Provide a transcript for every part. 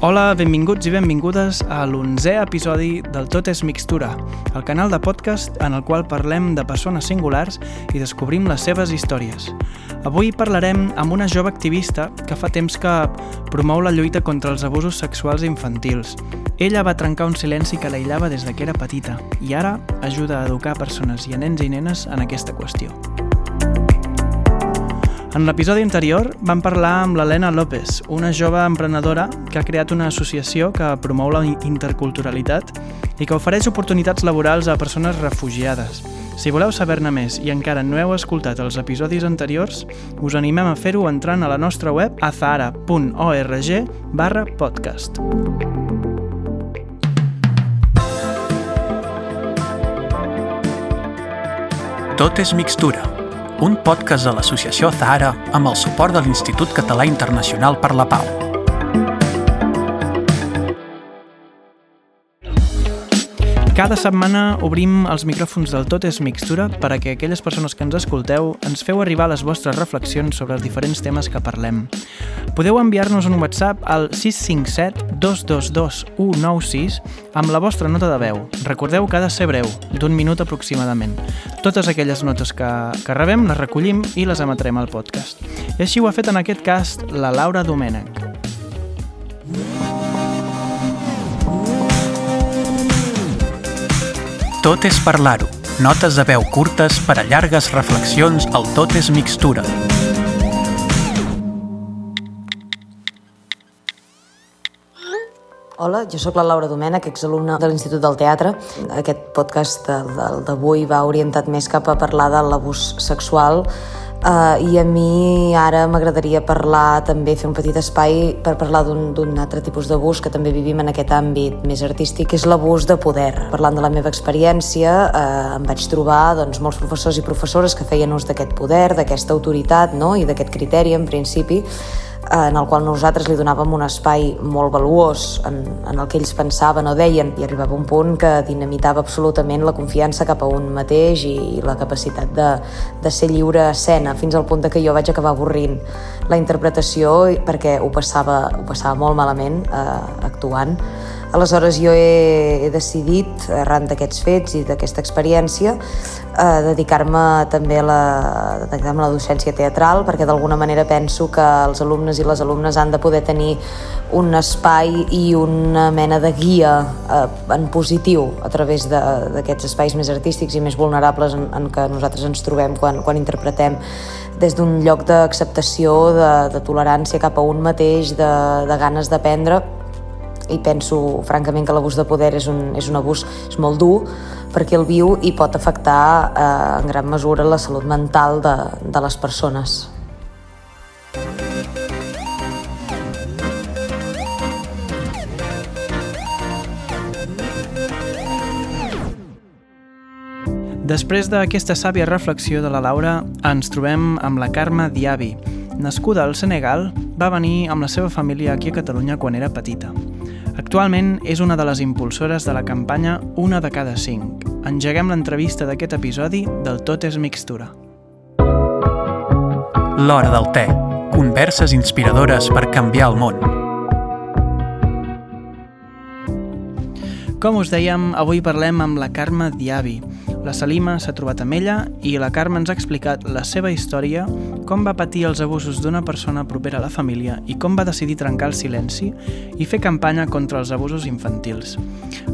Hola, benvinguts i benvingudes a l'onzè episodi del Tot és Mixtura, el canal de podcast en el qual parlem de persones singulars i descobrim les seves històries. Avui parlarem amb una jove activista que fa temps que promou la lluita contra els abusos sexuals infantils. Ella va trencar un silenci que l'aïllava des de que era petita i ara ajuda a educar persones i a nens i nenes en aquesta qüestió. En l'episodi anterior vam parlar amb l'Helena López, una jove emprenedora que ha creat una associació que promou la interculturalitat i que ofereix oportunitats laborals a persones refugiades. Si voleu saber-ne més i encara no heu escoltat els episodis anteriors, us animem a fer-ho entrant a la nostra web azahara.org barra podcast. Tot és mixtura, un podcast de l'associació Zahara amb el suport de l'Institut Català Internacional per la Pau. Cada setmana obrim els micròfons del Tot és Mixtura per a que aquelles persones que ens escolteu ens feu arribar les vostres reflexions sobre els diferents temes que parlem. Podeu enviar-nos un WhatsApp al 657 222 196 amb la vostra nota de veu. Recordeu que ha de ser breu, d'un minut aproximadament. Totes aquelles notes que, que rebem les recollim i les emetrem al podcast. I així ho ha fet en aquest cas la Laura Domènech. Tot és parlar-ho. Notes de veu curtes per a llargues reflexions al Tot és mixtura. Hola, jo sóc la Laura Domènech, exalumna de l'Institut del Teatre. Aquest podcast d'avui va orientat més cap a parlar de l'abús sexual Uh, I a mi ara m'agradaria parlar, també fer un petit espai per parlar d'un altre tipus d'abús que també vivim en aquest àmbit més artístic, que és l'abús de poder. Parlant de la meva experiència, uh, em vaig trobar doncs, molts professors i professores que feien ús d'aquest poder, d'aquesta autoritat no? i d'aquest criteri, en principi, en el qual nosaltres li donàvem un espai molt valuós en, en el que ells pensaven o deien i arribava un punt que dinamitava absolutament la confiança cap a un mateix i la capacitat de, de ser lliure a escena fins al punt que jo vaig acabar avorrint la interpretació perquè ho passava, ho passava molt malament eh, actuant Aleshores jo he, he decidit, arran d'aquests fets i d'aquesta experiència, eh, dedicar-me també a la, dedicar a la docència teatral perquè d'alguna manera penso que els alumnes i les alumnes han de poder tenir un espai i una mena de guia eh, en positiu a través d'aquests espais més artístics i més vulnerables en, en què nosaltres ens trobem quan, quan interpretem des d'un lloc d'acceptació, de, de tolerància cap a un mateix, de, de ganes d'aprendre i penso francament que l'abús de poder és un, és un abús és molt dur perquè el viu i pot afectar eh, en gran mesura la salut mental de, de les persones. Després d'aquesta sàvia reflexió de la Laura, ens trobem amb la Carme Diaby. Nascuda al Senegal, va venir amb la seva família aquí a Catalunya quan era petita. Actualment és una de les impulsores de la campanya Una de cada cinc. Engeguem l'entrevista d'aquest episodi del Tot és mixtura. L'hora del te. Converses inspiradores per canviar el món. Com us dèiem, avui parlem amb la Carme Diaby. La Salima s'ha trobat amb ella i la Carme ens ha explicat la seva història, com va patir els abusos d'una persona propera a la família i com va decidir trencar el silenci i fer campanya contra els abusos infantils.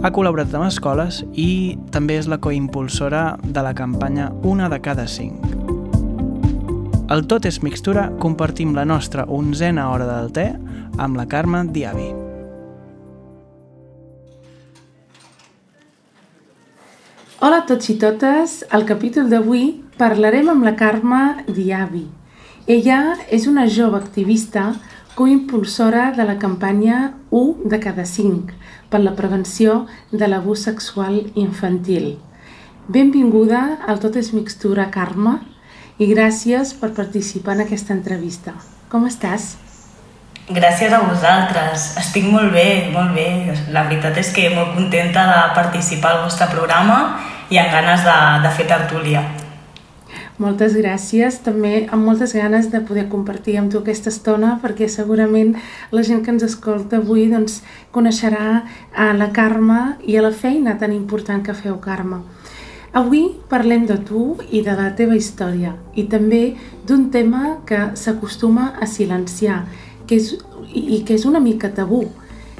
Ha col·laborat amb escoles i també és la coimpulsora de la campanya Una de cada cinc. El Tot és Mixtura compartim la nostra onzena hora del te amb la Carme Diaby. Hola a tots i totes. Al capítol d'avui parlarem amb la Carme Diaby. Ella és una jove activista coimpulsora de la campanya 1 de cada 5 per la prevenció de l'abús sexual infantil. Benvinguda al Tot és Mixtura, Carme, i gràcies per participar en aquesta entrevista. Com estàs? Gràcies a vosaltres. Estic molt bé, molt bé. La veritat és que molt contenta de participar al vostre programa i amb ganes de, de fer tertúlia. Moltes gràcies, també amb moltes ganes de poder compartir amb tu aquesta estona perquè segurament la gent que ens escolta avui doncs, coneixerà a la Carme i a la feina tan important que feu, Carme. Avui parlem de tu i de la teva història i també d'un tema que s'acostuma a silenciar que és, i que és una mica tabú,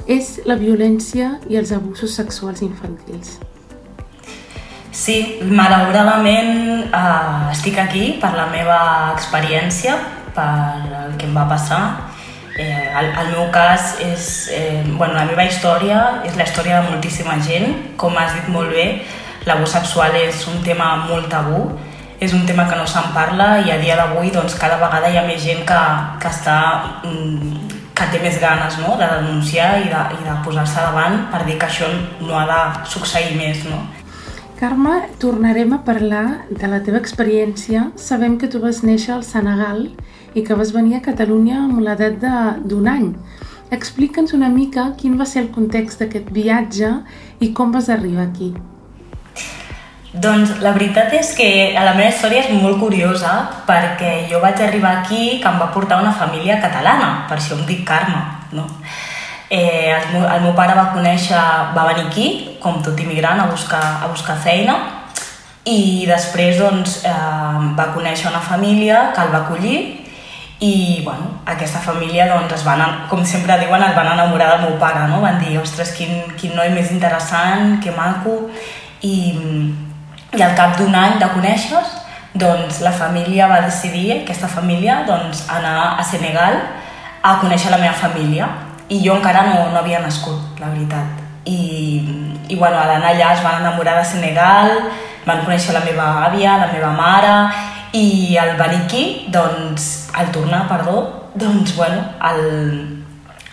és la violència i els abusos sexuals infantils. Sí, malauradament eh, estic aquí per la meva experiència, per el que em va passar. Eh, el, el meu cas és... Eh, bueno, la meva història és la història de moltíssima gent. Com has dit molt bé, l'abús sexual és un tema molt tabú, és un tema que no se'n parla i a dia d'avui doncs, cada vegada hi ha més gent que, que està mm, que té més ganes no? de denunciar i de, i de posar-se davant per dir que això no ha de succeir més. No? Carme, tornarem a parlar de la teva experiència. Sabem que tu vas néixer al Senegal i que vas venir a Catalunya amb l'edat d'un any. Explica'ns una mica quin va ser el context d'aquest viatge i com vas arribar aquí. Doncs la veritat és que la meva història és molt curiosa perquè jo vaig arribar aquí que em va portar una família catalana, per això em dic Carme, no? Eh, el, meu, el meu pare va conèixer, va venir aquí, com tot immigrant, a buscar, a buscar feina, i després doncs, eh, va conèixer una família que el va acollir. I bueno, aquesta família doncs, es van, com sempre diuen, es van enamorar del meu pare, no? van dir, ostres, quin, quin noi més interessant, que maco. I, i al cap d'un any de conèixer doncs la família va decidir, aquesta família, doncs, anar a Senegal a conèixer la meva família i jo encara no, no havia nascut, la veritat. I, i bueno, a l'anar allà es van enamorar de Senegal, van conèixer la meva àvia, la meva mare, i venir aquí, doncs, al tornar, perdó, doncs, bueno, el,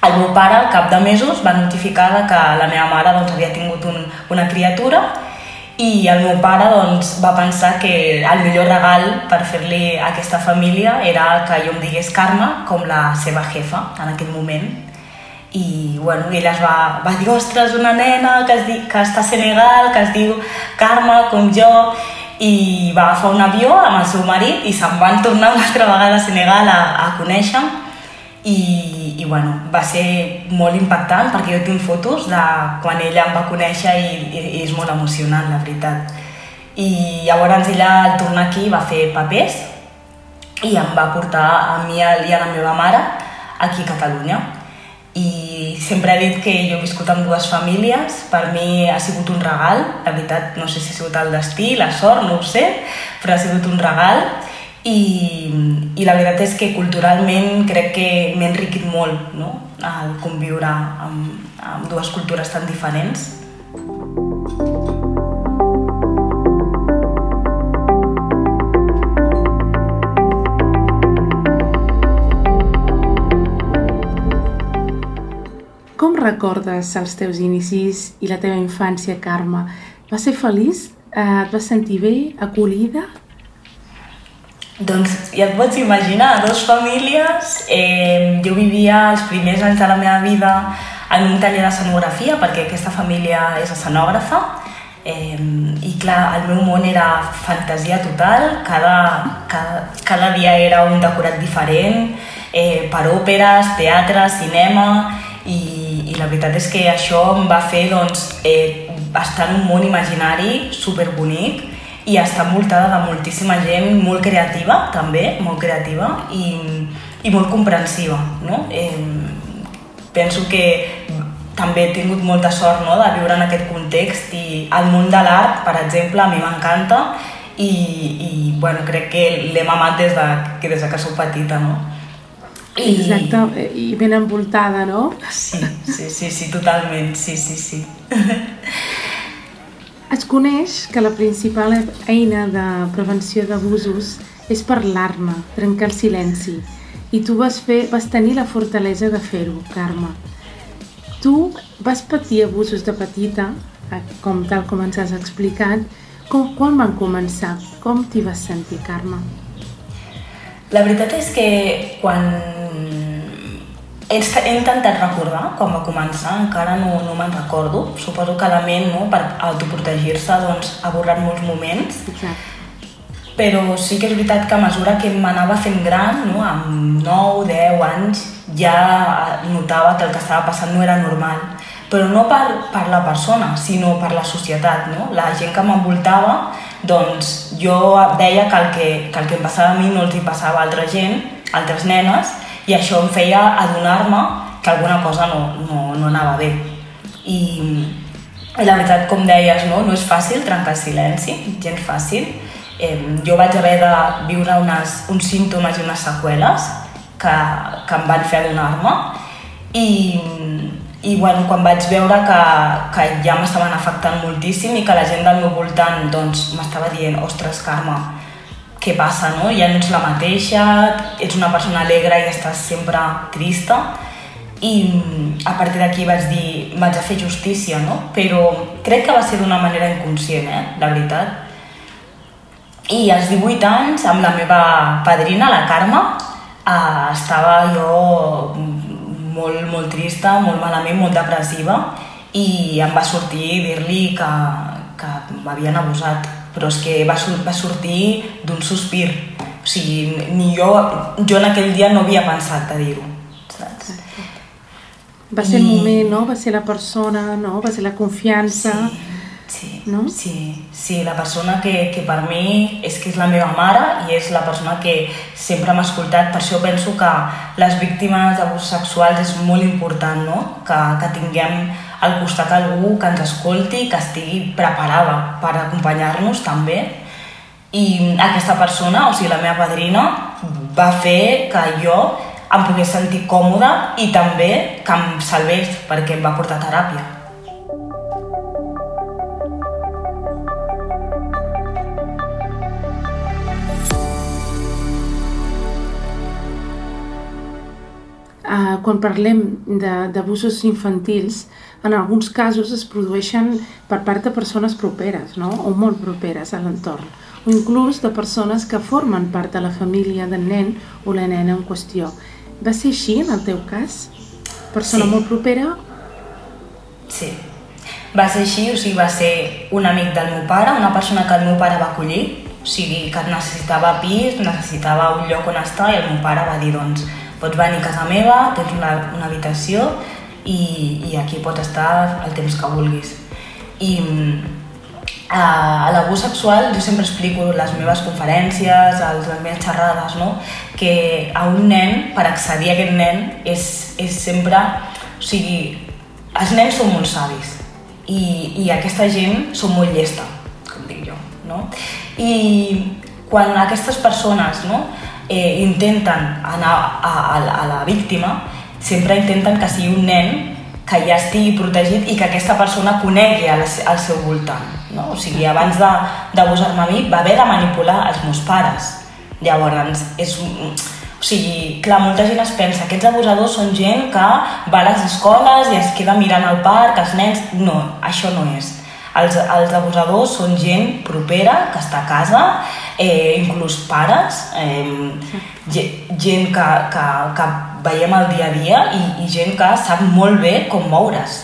el meu pare, al cap de mesos, va notificar que la meva mare doncs, havia tingut un, una criatura i el meu pare doncs, va pensar que el millor regal per fer-li a aquesta família era que jo em digués Carme com la seva jefa en aquell moment i bueno, ell es va, va dir, ostres, una nena que, es di, que està a Senegal, que es diu Carme, com jo, i va agafar un avió amb el seu marit i se'n van tornar una altra vegada a Senegal a, a conèixer. I, i bueno, va ser molt impactant perquè jo tinc fotos de quan ella em va conèixer i, i, i és molt emocionant, la veritat. I llavors ella al tornar aquí va fer papers i em va portar a mi i a la meva mare aquí a Catalunya i sempre he dit que jo he viscut amb dues famílies, per mi ha sigut un regal, la veritat no sé si ha sigut el destí, la sort, no ho sé, però ha sigut un regal i, i la veritat és que culturalment crec que m'he enriquit molt no? al conviure amb, amb dues cultures tan diferents. Recordes els teus inicis i la teva infància, Carme? Va ser feliç? Eh, et vas sentir bé? Acollida? Doncs ja et pots imaginar, dos famílies. Eh, jo vivia els primers anys de la meva vida en un taller d'escenografia perquè aquesta família és escenògrafa eh, i clar, el meu món era fantasia total, cada, cada, cada dia era un decorat diferent, eh, per òperes, teatre, cinema i i la veritat és que això em va fer doncs, eh, estar en un món imaginari superbonic i estar envoltada de moltíssima gent molt creativa, també, molt creativa i, i molt comprensiva. No? Eh, penso que també he tingut molta sort no, de viure en aquest context i el món de l'art, per exemple, a mi m'encanta i, i bueno, crec que l'he mamat des de, que des de que sou petita. No? I... Exacte, i ben envoltada, no? Sí, sí, sí, sí, totalment, sí, sí, sí. Es coneix que la principal eina de prevenció d'abusos és parlar-ne, trencar el silenci. I tu vas, fer, vas tenir la fortalesa de fer-ho, Carme. Tu vas patir abusos de petita, eh, com tal com ens has explicat. Com, quan van començar? Com t'hi vas sentir, Carme? La veritat és que quan he, he intentat recordar quan va començar, encara no, no me'n recordo. Suposo que la ment, no, per autoprotegir-se, doncs, ha borrat molts moments. Exacte. però sí que és veritat que a mesura que m'anava fent gran, no, amb 9, 10 anys, ja notava que el que estava passant no era normal. Però no per, per la persona, sinó per la societat. No? La gent que m'envoltava, doncs jo veia que el que, que el que em passava a mi no els hi passava a altra gent, altres nenes, i això em feia adonar-me que alguna cosa no, no, no anava bé. I, i la veritat, com deies, no, no és fàcil trencar el silenci, gens fàcil, eh, jo vaig haver de viure unes, uns símptomes i unes seqüeles que, que em van fer adonar-me i, i bueno, quan vaig veure que, que ja m'estaven afectant moltíssim i que la gent del meu voltant doncs, m'estava dient ostres Carme, què passa, no? Ja no ets la mateixa, ets una persona alegre i estàs sempre trista i a partir d'aquí vaig dir, vaig a fer justícia, no? Però crec que va ser d'una manera inconscient, eh? La veritat i als 18 anys, amb la meva padrina, la Carme, eh, estava jo molt, molt trista, molt malament, molt depressiva, i em va sortir dir-li que, que m'havien abusat, però és que va, va sortir d'un sospir. O sigui, ni jo, jo en aquell dia no havia pensat de dir-ho, saps? Va ser I... el moment, no? Va ser la persona, no? Va ser la confiança... Sí Sí, no? sí, sí, la persona que, que per mi és que és la meva mare i és la persona que sempre m'ha escoltat, per això penso que les víctimes d'abús sexuals és molt important, no? que, que tinguem al costat algú que ens escolti, que estigui preparada per acompanyar-nos també. I aquesta persona, o sigui, la meva padrina, va fer que jo em pogués sentir còmoda i també que em salvés perquè em va portar teràpia. Uh, quan parlem d'abusos infantils, en alguns casos es produeixen per part de persones properes, no? o molt properes a l'entorn, o inclús de persones que formen part de la família del nen o la nena en qüestió. Va ser així en el teu cas? Persona sí. molt propera? Sí. Va ser així, o sigui, va ser un amic del meu pare, una persona que el meu pare va acollir, o sigui, que necessitava pis, necessitava un lloc on estar i el meu pare va dir, doncs, pots venir a casa meva, tens una, una habitació i, i aquí pots estar el temps que vulguis. I a, a l'abús sexual jo sempre explico les meves conferències, les meves xerrades, no? que a un nen, per accedir a aquest nen, és, és sempre... O sigui, els nens són molt savis i, i aquesta gent són molt llesta, com dic jo. No? I quan aquestes persones no, eh, intenten anar a, a, a la víctima, sempre intenten que sigui un nen que ja estigui protegit i que aquesta persona conegui al, al seu voltant. No? O sigui, abans d'abusar-me a mi va haver de manipular els meus pares. Llavors, és un... O sigui, clar, molta gent es pensa que aquests abusadors són gent que va a les escoles i es queda mirant al parc, els nens... No, això no és. Els, els abusadors són gent propera, que està a casa, eh, inclús pares, eh, gent que, que, que veiem el dia a dia i, i gent que sap molt bé com moure's.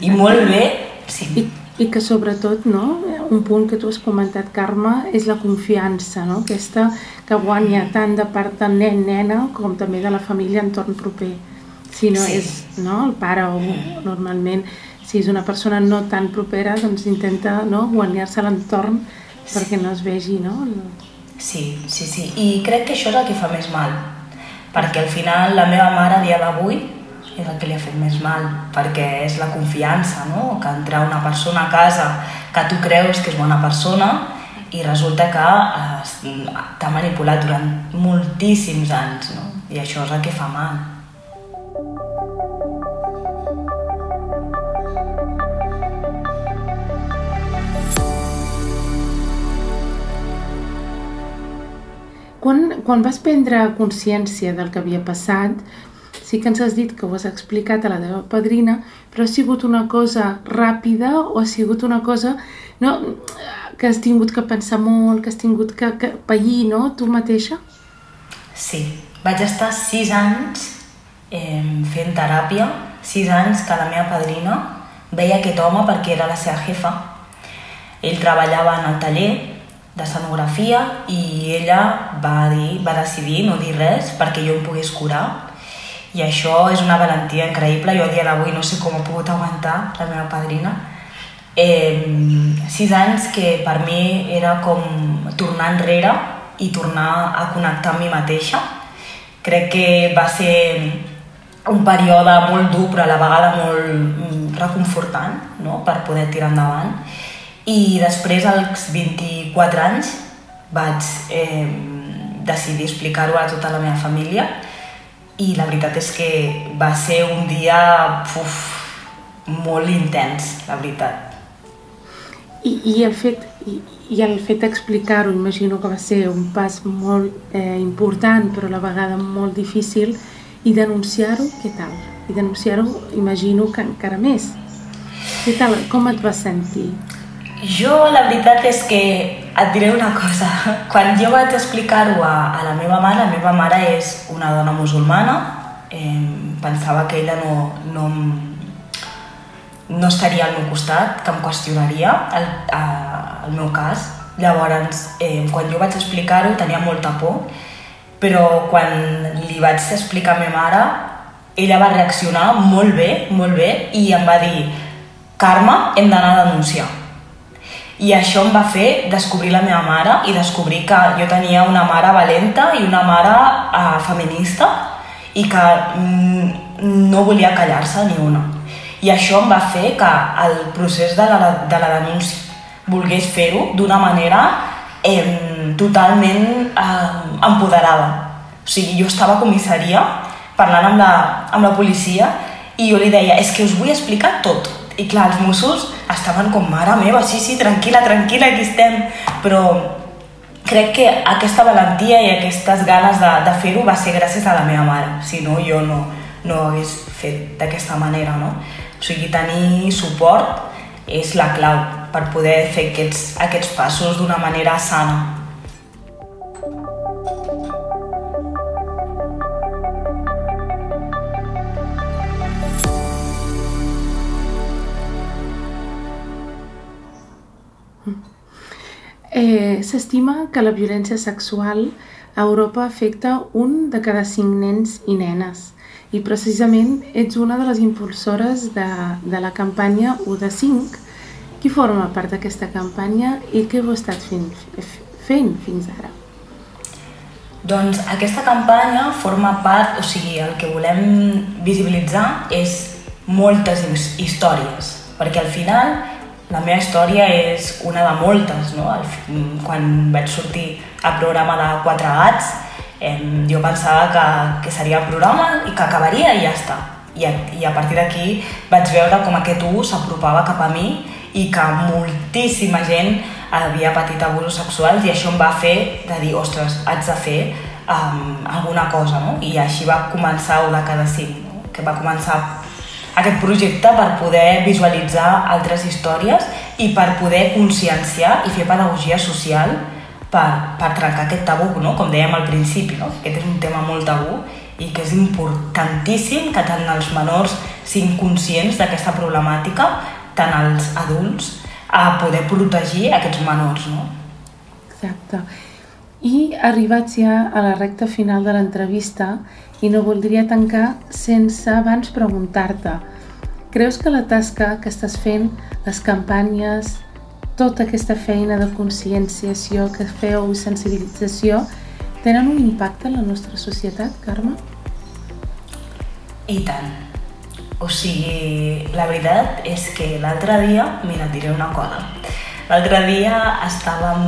I molt bé... Sí. I, I que sobretot, no, un punt que tu has comentat, Carme, és la confiança, no? aquesta que guanya tant de part del nen, nena, com també de la família entorn proper. Si no sí. és no, el pare o normalment, si és una persona no tan propera, doncs intenta no, guanyar-se l'entorn perquè no es vegi, no? Sí, sí, sí. I crec que això és el que fa més mal. Perquè al final la meva mare a dia d'avui és el que li ha fet més mal, perquè és la confiança, no? Que entrar una persona a casa que tu creus que és bona persona i resulta que eh, t'ha manipulat durant moltíssims anys, no? I això és el que fa mal. Quan, quan vas prendre consciència del que havia passat, sí que ens has dit que ho has explicat a la teva padrina, però ha sigut una cosa ràpida o ha sigut una cosa no, que has tingut que pensar molt, que has tingut que, que pair, no?, tu mateixa? Sí, vaig estar sis anys eh, fent teràpia, sis anys que la meva padrina veia aquest home perquè era la seva jefa. Ell treballava en el taller d'escenografia i ella va, dir, va decidir no dir res perquè jo em pogués curar i això és una valentia increïble. Jo a dia d'avui no sé com ha pogut aguantar la meva padrina. Eh, sis anys que per mi era com tornar enrere i tornar a connectar amb mi mateixa. Crec que va ser un període molt dur però a la vegada molt mm, reconfortant no? per poder tirar endavant i després als 24 anys vaig eh, decidir explicar-ho a tota la meva família i la veritat és que va ser un dia uf, molt intens, la veritat. I, i el fet, i, i el fet d'explicar-ho, imagino que va ser un pas molt eh, important, però a la vegada molt difícil, i denunciar-ho, què tal? I denunciar-ho, imagino que encara més. Què tal? Com et vas sentir? Jo, la veritat és que et diré una cosa. Quan jo vaig explicar-ho a, a la meva mare, la meva mare és una dona musulmana, eh, pensava que ella no, no, no estaria al meu costat, que em qüestionaria el, a, el meu cas. Llavors, eh, quan jo vaig explicar-ho tenia molta por, però quan li vaig explicar a meva mare, ella va reaccionar molt bé, molt bé, i em va dir Carme, hem d'anar a denunciar i això em va fer descobrir la meva mare i descobrir que jo tenia una mare valenta i una mare uh, feminista i que mm, no volia callar-se ni una. I això em va fer que el procés de la, de la denúncia volgués fer-ho d'una manera eh, totalment eh, empoderada. O sigui, jo estava a comissaria parlant amb la, amb la policia i jo li deia, és que us vull explicar tot. I clar, els Mossos estaven com, mare meva, sí, sí, tranquil·la, tranquil·la, aquí estem. Però crec que aquesta valentia i aquestes ganes de, de fer-ho va ser gràcies a la meva mare. Si no, jo no, no ho hagués fet d'aquesta manera, no? O sigui, tenir suport és la clau per poder fer aquests, aquests passos d'una manera sana. Eh, S'estima que la violència sexual a Europa afecta un de cada cinc nens i nenes i precisament ets una de les impulsores de, de la campanya 1 de 5 qui forma part d'aquesta campanya i què heu estat fent, fent fins ara? Doncs aquesta campanya forma part, o sigui, el que volem visibilitzar és moltes històries, perquè al final la meva història és una de moltes, no? Quan vaig sortir al programa de Quatre Gats, eh, jo pensava que, que seria el programa i que acabaria i ja està. I a, i a partir d'aquí vaig veure com aquest ús s'apropava cap a mi i que moltíssima gent havia patit abusos sexuals i això em va fer de dir, ostres, haig de fer um, alguna cosa, no? I així va començar un de cada cinc, no? que va començar aquest projecte per poder visualitzar altres històries i per poder conscienciar i fer pedagogia social per, per trencar aquest tabú, no? com dèiem al principi. No? Aquest és un tema molt tabú i que és importantíssim que tant els menors siguin conscients d'aquesta problemàtica, tant els adults, a poder protegir aquests menors. No? Exacte. I arribats ja a la recta final de l'entrevista, i no voldria tancar sense abans preguntar-te creus que la tasca que estàs fent, les campanyes, tota aquesta feina de conscienciació que feu i sensibilització tenen un impacte en la nostra societat, Carme? I tant. O sigui, la veritat és que l'altre dia, mira, et diré una cosa. L'altre dia estàvem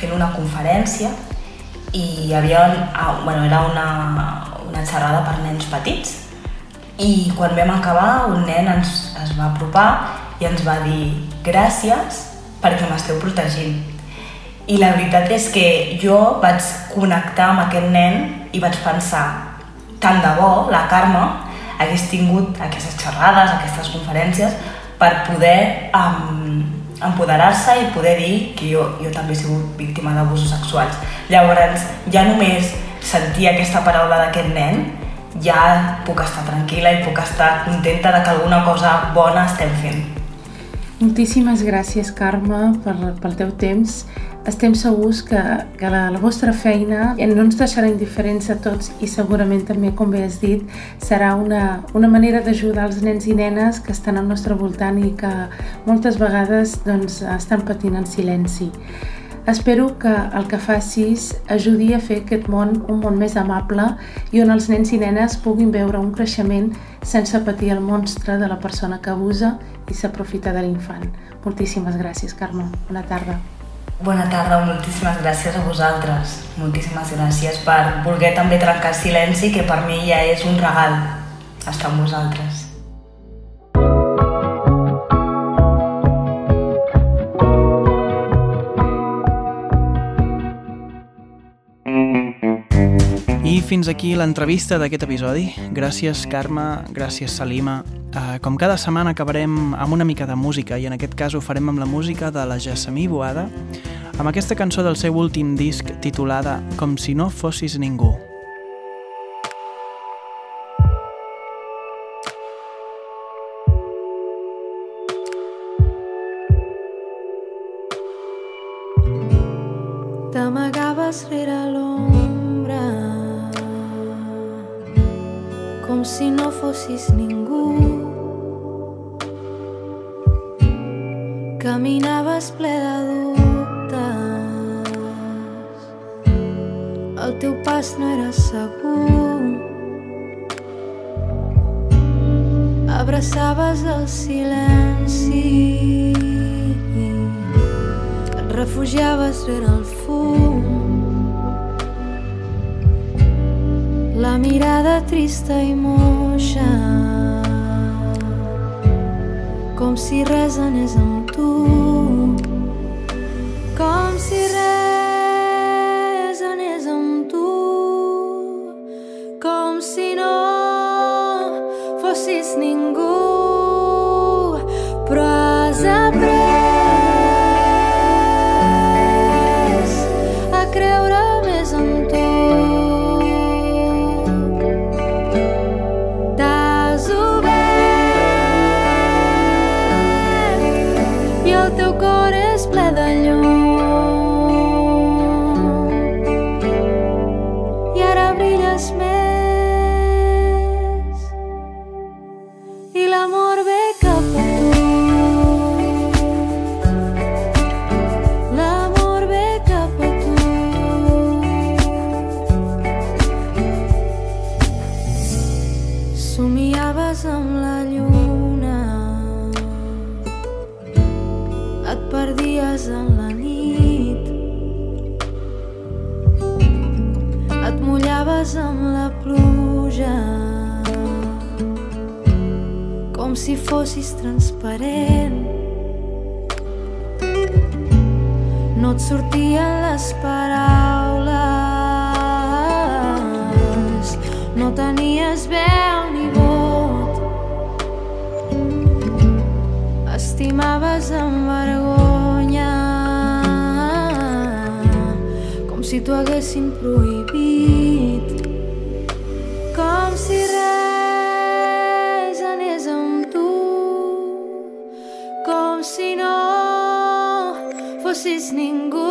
fent una conferència i hi havia, ah, bueno, era una, una xerrada per nens petits i quan vam acabar un nen ens es va apropar i ens va dir gràcies perquè m'esteu protegint. I la veritat és que jo vaig connectar amb aquest nen i vaig pensar tant de bo la Carme hagués tingut aquestes xerrades, aquestes conferències per poder um, empoderar-se i poder dir que jo, jo també he sigut víctima d'abusos sexuals. Llavors, ja només sentir aquesta paraula d'aquest nen, ja puc estar tranquil·la i puc estar contenta de que alguna cosa bona estem fent. Moltíssimes gràcies, Carme, per, pel teu temps. Estem segurs que, que la, la vostra feina no ens deixarà indiferents a tots i segurament també, com bé has dit, serà una, una manera d'ajudar els nens i nenes que estan al nostre voltant i que moltes vegades doncs, estan patint en silenci. Espero que el que facis ajudi a fer aquest món un món més amable i on els nens i nenes puguin veure un creixement sense patir el monstre de la persona que abusa i s'aprofita de l'infant. Moltíssimes gràcies, Carme. Bona tarda. Bona tarda, moltíssimes gràcies a vosaltres. Moltíssimes gràcies per voler també trencar silenci, que per mi ja és un regal estar amb vosaltres. Fins aquí l'entrevista d'aquest episodi. Gràcies, Carme, gràcies, Salima. Uh, com cada setmana acabarem amb una mica de música i en aquest cas ho farem amb la música de la Jassamí Boada amb aquesta cançó del seu últim disc titulada Com si no fossis ningú. T'amagaves rere l'ombra si no fossis ningú. Caminaves ple de dubtes, el teu pas no era segur. Abraçaves el silenci, et refugiaves rere el fum. Trista i moixa Com si res anés amb tu Tenies veu ni vot. Estimaves amb vergonya Com si t'ho haguessin prohibit. Com si res anés amb tu Com si no fossis ningú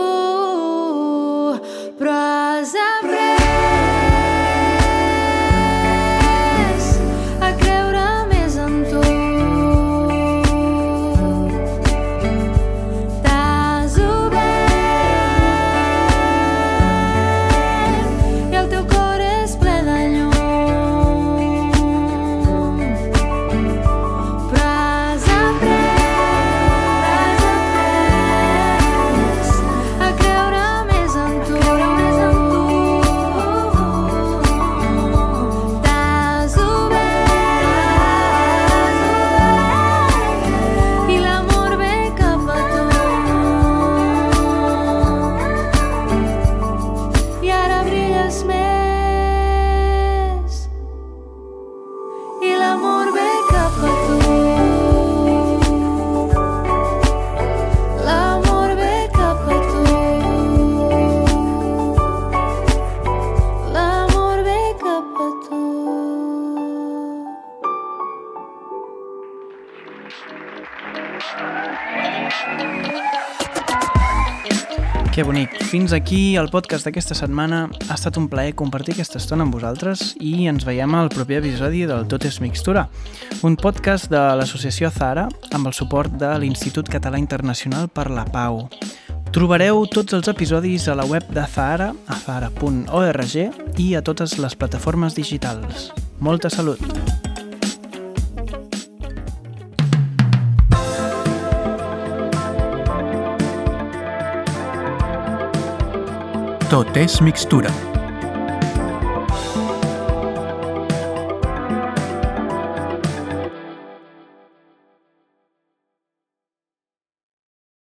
Que bonic. Fins aquí el podcast d'aquesta setmana. Ha estat un plaer compartir aquesta estona amb vosaltres i ens veiem al proper episodi del Tot és Mixtura, un podcast de l'associació Zara amb el suport de l'Institut Català Internacional per la Pau. Trobareu tots els episodis a la web de Zahara, a zahara.org i a totes les plataformes digitals. Molta salut! Tot és mixtura